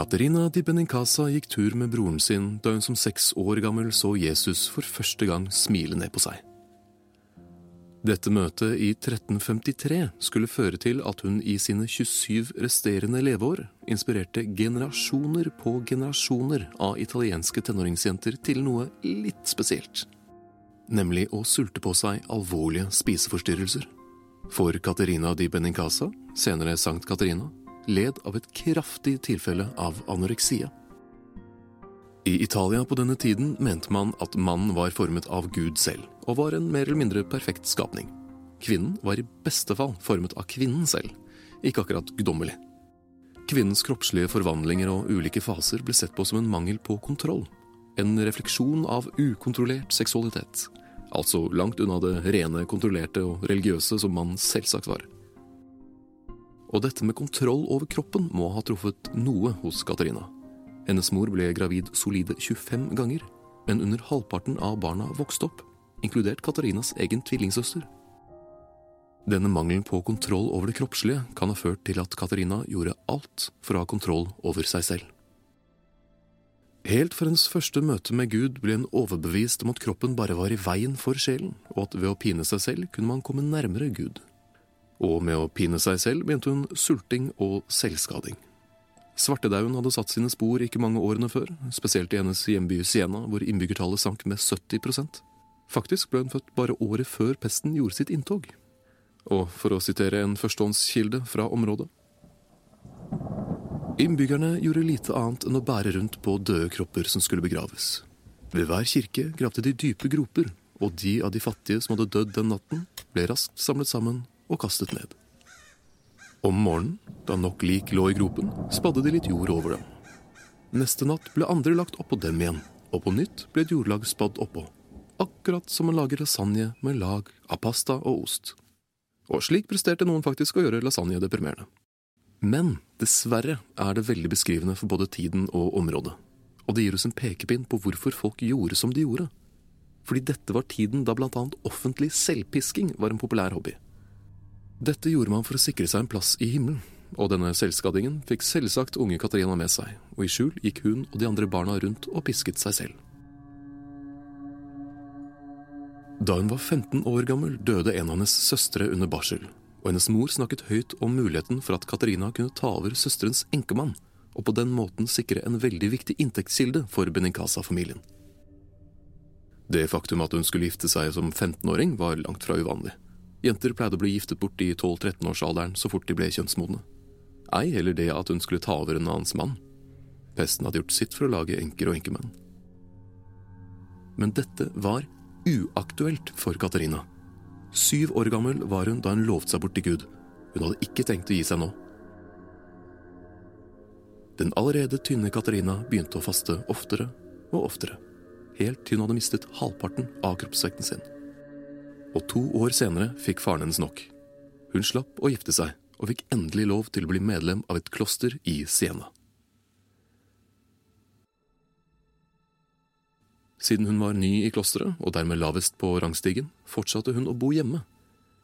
Katerina di Benincasa gikk tur med broren sin da hun som seks år gammel så Jesus for første gang smile ned på seg. Dette møtet i 1353 skulle føre til at hun i sine 27 resterende leveår inspirerte generasjoner på generasjoner av italienske tenåringsjenter til noe litt spesielt. Nemlig å sulte på seg alvorlige spiseforstyrrelser. For Caterina di Benincasa, senere Sankt Katarina, led av et kraftig tilfelle av anoreksia. I Italia på denne tiden mente man at mannen var formet av Gud selv, og var en mer eller mindre perfekt skapning. Kvinnen var i beste fall formet av kvinnen selv, ikke akkurat guddommelig. Kvinnens kroppslige forvandlinger og ulike faser ble sett på som en mangel på kontroll. En refleksjon av ukontrollert seksualitet. Altså langt unna det rene, kontrollerte og religiøse som man selvsagt var. Og dette med kontroll over kroppen må ha truffet noe hos Katarina. Hennes mor ble gravid solide 25 ganger, men under halvparten av barna vokste opp, inkludert Katarinas egen tvillingsøster. Denne mangelen på kontroll over det kroppslige kan ha ført til at Katarina gjorde alt for å ha kontroll over seg selv. Helt fra hennes første møte med Gud ble hun overbevist om at kroppen bare var i veien for sjelen, og at ved å pine seg selv kunne man komme nærmere Gud. Og med å pine seg selv begynte hun sulting og selvskading. Svartedauden hadde satt sine spor ikke mange årene før, spesielt i hennes hjemby Siena, hvor innbyggertallet sank med 70% Faktisk ble hun født bare året før pesten gjorde sitt inntog. Og for å sitere en førstehåndskilde fra området Innbyggerne gjorde lite annet enn å bære rundt på døde kropper som skulle begraves. Ved hver kirke gravde de dype groper, og de av de fattige som hadde dødd den natten, ble raskt samlet sammen og kastet ned. Om morgenen, da nok lik lå i gropen, spadde de litt jord over dem. Neste natt ble andre lagt oppå dem igjen, og på nytt ble et jordlag spadd oppå. Akkurat som man lager lasagne med lag av pasta og ost. Og slik presterte noen faktisk å gjøre lasagne deprimerende. Men dessverre er det veldig beskrivende for både tiden og området. Og det gir oss en pekepinn på hvorfor folk gjorde som de gjorde. Fordi dette var tiden da annet offentlig selvpisking var en populær hobby. Dette gjorde man for å sikre seg en plass i himmelen, og denne selvskadingen fikk selvsagt unge Katarina med seg, og i skjul gikk hun og de andre barna rundt og pisket seg selv. Da hun var 15 år gammel, døde en av hennes søstre under barsel, og hennes mor snakket høyt om muligheten for at Katarina kunne ta over søsterens enkemann, og på den måten sikre en veldig viktig inntektskilde for Benincasa-familien. Det faktum at hun skulle gifte seg som 15-åring, var langt fra uvanlig. Jenter pleide å bli giftet bort i 12-13-årsalderen så fort de ble kjønnsmodne. Ei heller det at hun skulle ta over en annens mann. Pesten hadde gjort sitt for å lage enker og enkemenn. Men dette var uaktuelt for Katarina. Syv år gammel var hun da hun lovte seg bort til Gud. Hun hadde ikke tenkt å gi seg nå. Den allerede tynne Katarina begynte å faste oftere og oftere, helt til hun hadde mistet halvparten av kroppsvekten sin. Og to år senere fikk faren hennes nok. Hun slapp å gifte seg, og fikk endelig lov til å bli medlem av et kloster i Siena. Siden hun var ny i klosteret, og dermed lavest på rangstigen, fortsatte hun å bo hjemme,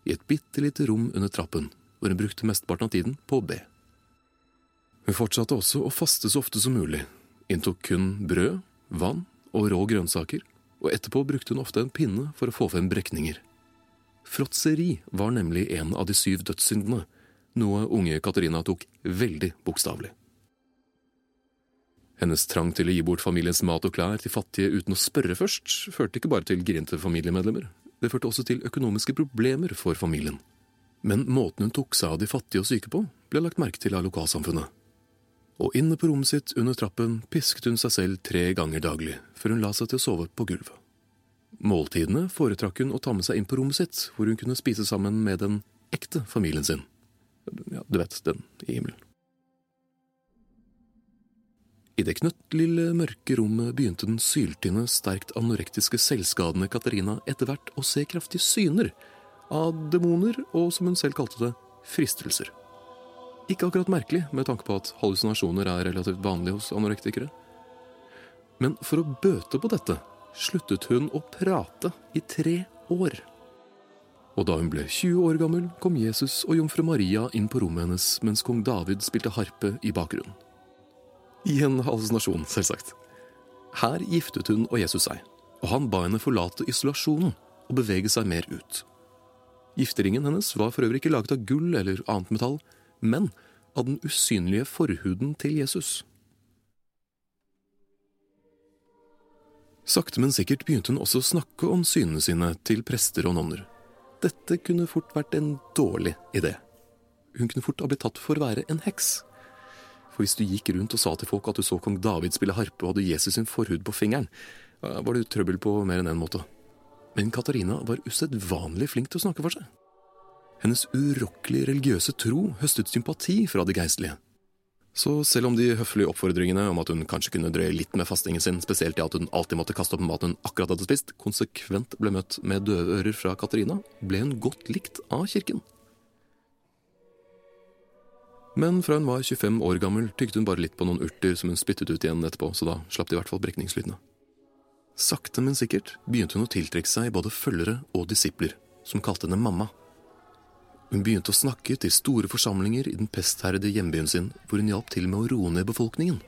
i et bitte lite rom under trappen, hvor hun brukte mesteparten av tiden på å be. Hun fortsatte også å faste så ofte som mulig, inntok kun brød, vann og rå grønnsaker, og etterpå brukte hun ofte en pinne for å få frem brekninger. Fråtseri var nemlig en av de syv dødssyndene, noe unge Katarina tok veldig bokstavelig. Hennes trang til å gi bort familiens mat og klær til fattige uten å spørre først, førte ikke bare til grinte familiemedlemmer, det førte også til økonomiske problemer for familien. Men måten hun tok seg av de fattige og syke på, ble lagt merke til av lokalsamfunnet. Og inne på rommet sitt under trappen pisket hun seg selv tre ganger daglig, før hun la seg til å sove på gulvet. Måltidene foretrakk hun å ta med seg inn på rommet sitt, hvor hun kunne spise sammen med den ekte familien sin. Ja, du vet, den i himmelen. I det knøttlille, mørke rommet begynte den syltynne, sterkt anorektiske, selvskadende Katarina etter hvert å se kraftige syner av demoner og, som hun selv kalte det, fristelser. Ikke akkurat merkelig med tanke på at hallusinasjoner er relativt vanlige hos anorektikere. Men for å bøte på dette sluttet hun å prate i tre år. Og da hun ble 20 år gammel, kom Jesus og jomfru Maria inn på rommet hennes mens kong David spilte harpe i bakgrunnen. I en hallusinasjon, selvsagt. Her giftet hun og Jesus seg, og han ba henne forlate isolasjonen og bevege seg mer ut. Gifteringen hennes var for øvrig ikke laget av gull eller annet metall, men av den usynlige forhuden til Jesus. Sakte, men sikkert begynte hun også å snakke om synene sine til prester og nonner. Dette kunne fort vært en dårlig idé. Hun kunne fort ha blitt tatt for å være en heks. For hvis du gikk rundt og sa til folk at du så kong David spille harpe og hadde Jesus sin forhud på fingeren, var det trøbbel på mer enn én en måte. Men Katarina var usedvanlig flink til å snakke for seg. Hennes urokkelige religiøse tro høstet sympati fra de geistlige. Så selv om de høflige oppfordringene om at hun kanskje kunne drøye litt med fastingen sin, spesielt i at hun alltid måtte kaste opp maten hun akkurat hadde spist, konsekvent ble møtt med døve ører fra Katarina, ble hun godt likt av kirken. Men fra hun var 25 år gammel, tygde hun bare litt på noen urter som hun spyttet ut igjen etterpå, så da slapp de i hvert fall brekningslydene. Sakte, men sikkert begynte hun å tiltrekke seg både følgere og disipler, som kalte henne mamma. Hun begynte å snakke til store forsamlinger i den pestherrede hjembyen sin, hvor hun hjalp til med å roe ned befolkningen.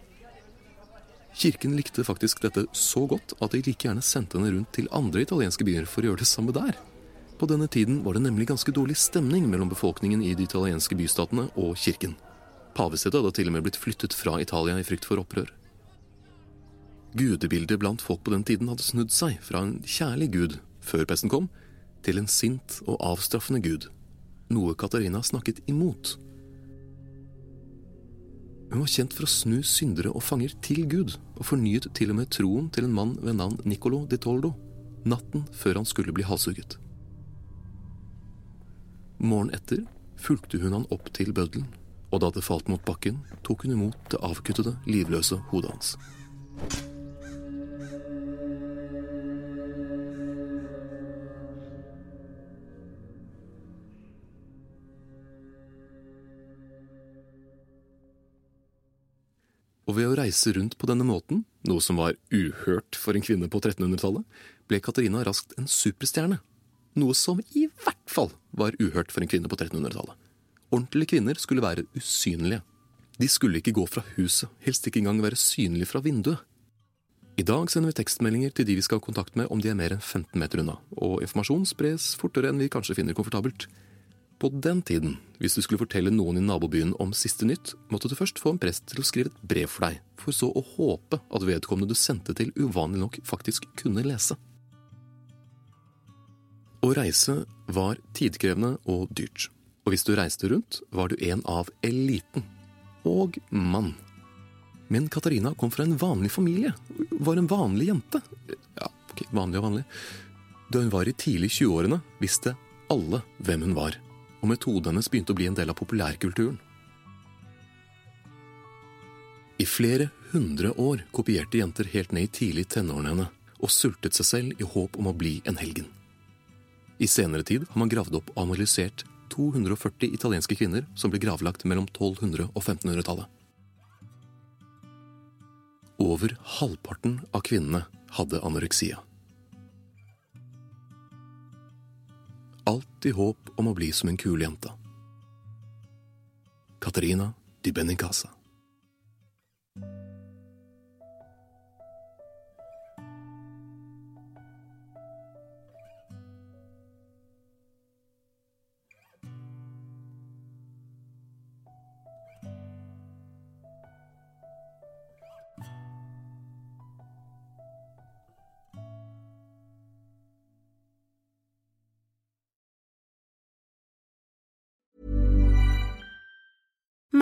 Kirken likte faktisk dette så godt at de like gjerne sendte henne rundt til andre italienske byer for å gjøre det samme der. På denne tiden var det nemlig ganske dårlig stemning mellom befolkningen i de italienske bystatene og kirken. Pavesetet hadde til og med blitt flyttet fra Italia i frykt for opprør. Gudebildet blant folk på den tiden hadde snudd seg fra en kjærlig gud før pesten kom, til en sint og avstraffende gud noe Katarina snakket imot. Hun var kjent for å snu syndere og fanger til Gud, og fornyet til og med troen til en mann ved navn Nicolo di Toldo, natten før han skulle bli halshugget. Morgenen etter fulgte hun han opp til bøddelen, og da det falt mot bakken, tok hun imot det avkuttede, livløse hodet hans. Og ved å reise rundt på denne måten, noe som var uhørt for en kvinne på 1300-tallet, ble Katarina raskt en superstjerne. Noe som i hvert fall var uhørt for en kvinne på 1300-tallet. Ordentlige kvinner skulle være usynlige. De skulle ikke gå fra huset, helst ikke engang være synlige fra vinduet. I dag sender vi tekstmeldinger til de vi skal ha kontakt med om de er mer enn 15 meter unna, og informasjon spres fortere enn vi kanskje finner komfortabelt. På den tiden, hvis du skulle fortelle noen i nabobyen om siste nytt, måtte du først få en prest til å skrive et brev for deg, for så å håpe at vedkommende du sendte til uvanlig nok faktisk kunne lese. Å reise var tidkrevende og dyrt, og hvis du reiste rundt, var du en av eliten. Og mann. Men Katarina kom fra en vanlig familie, var en vanlig jente. Ja, ok, vanlig og vanlig. Da hun var i tidlig 20-årene, visste alle hvem hun var og metoden hennes begynte å bli en del av populærkulturen. I flere hundre år kopierte jenter helt ned i tidlig tenårene henne og sultet seg selv i håp om å bli en helgen. I senere tid har man gravd opp og analysert 240 italienske kvinner som ble gravlagt mellom 1200- og 1500-tallet. Over halvparten av kvinnene hadde anoreksia. Alltid håp om å bli som en kul jente. Katarina di Benincasa.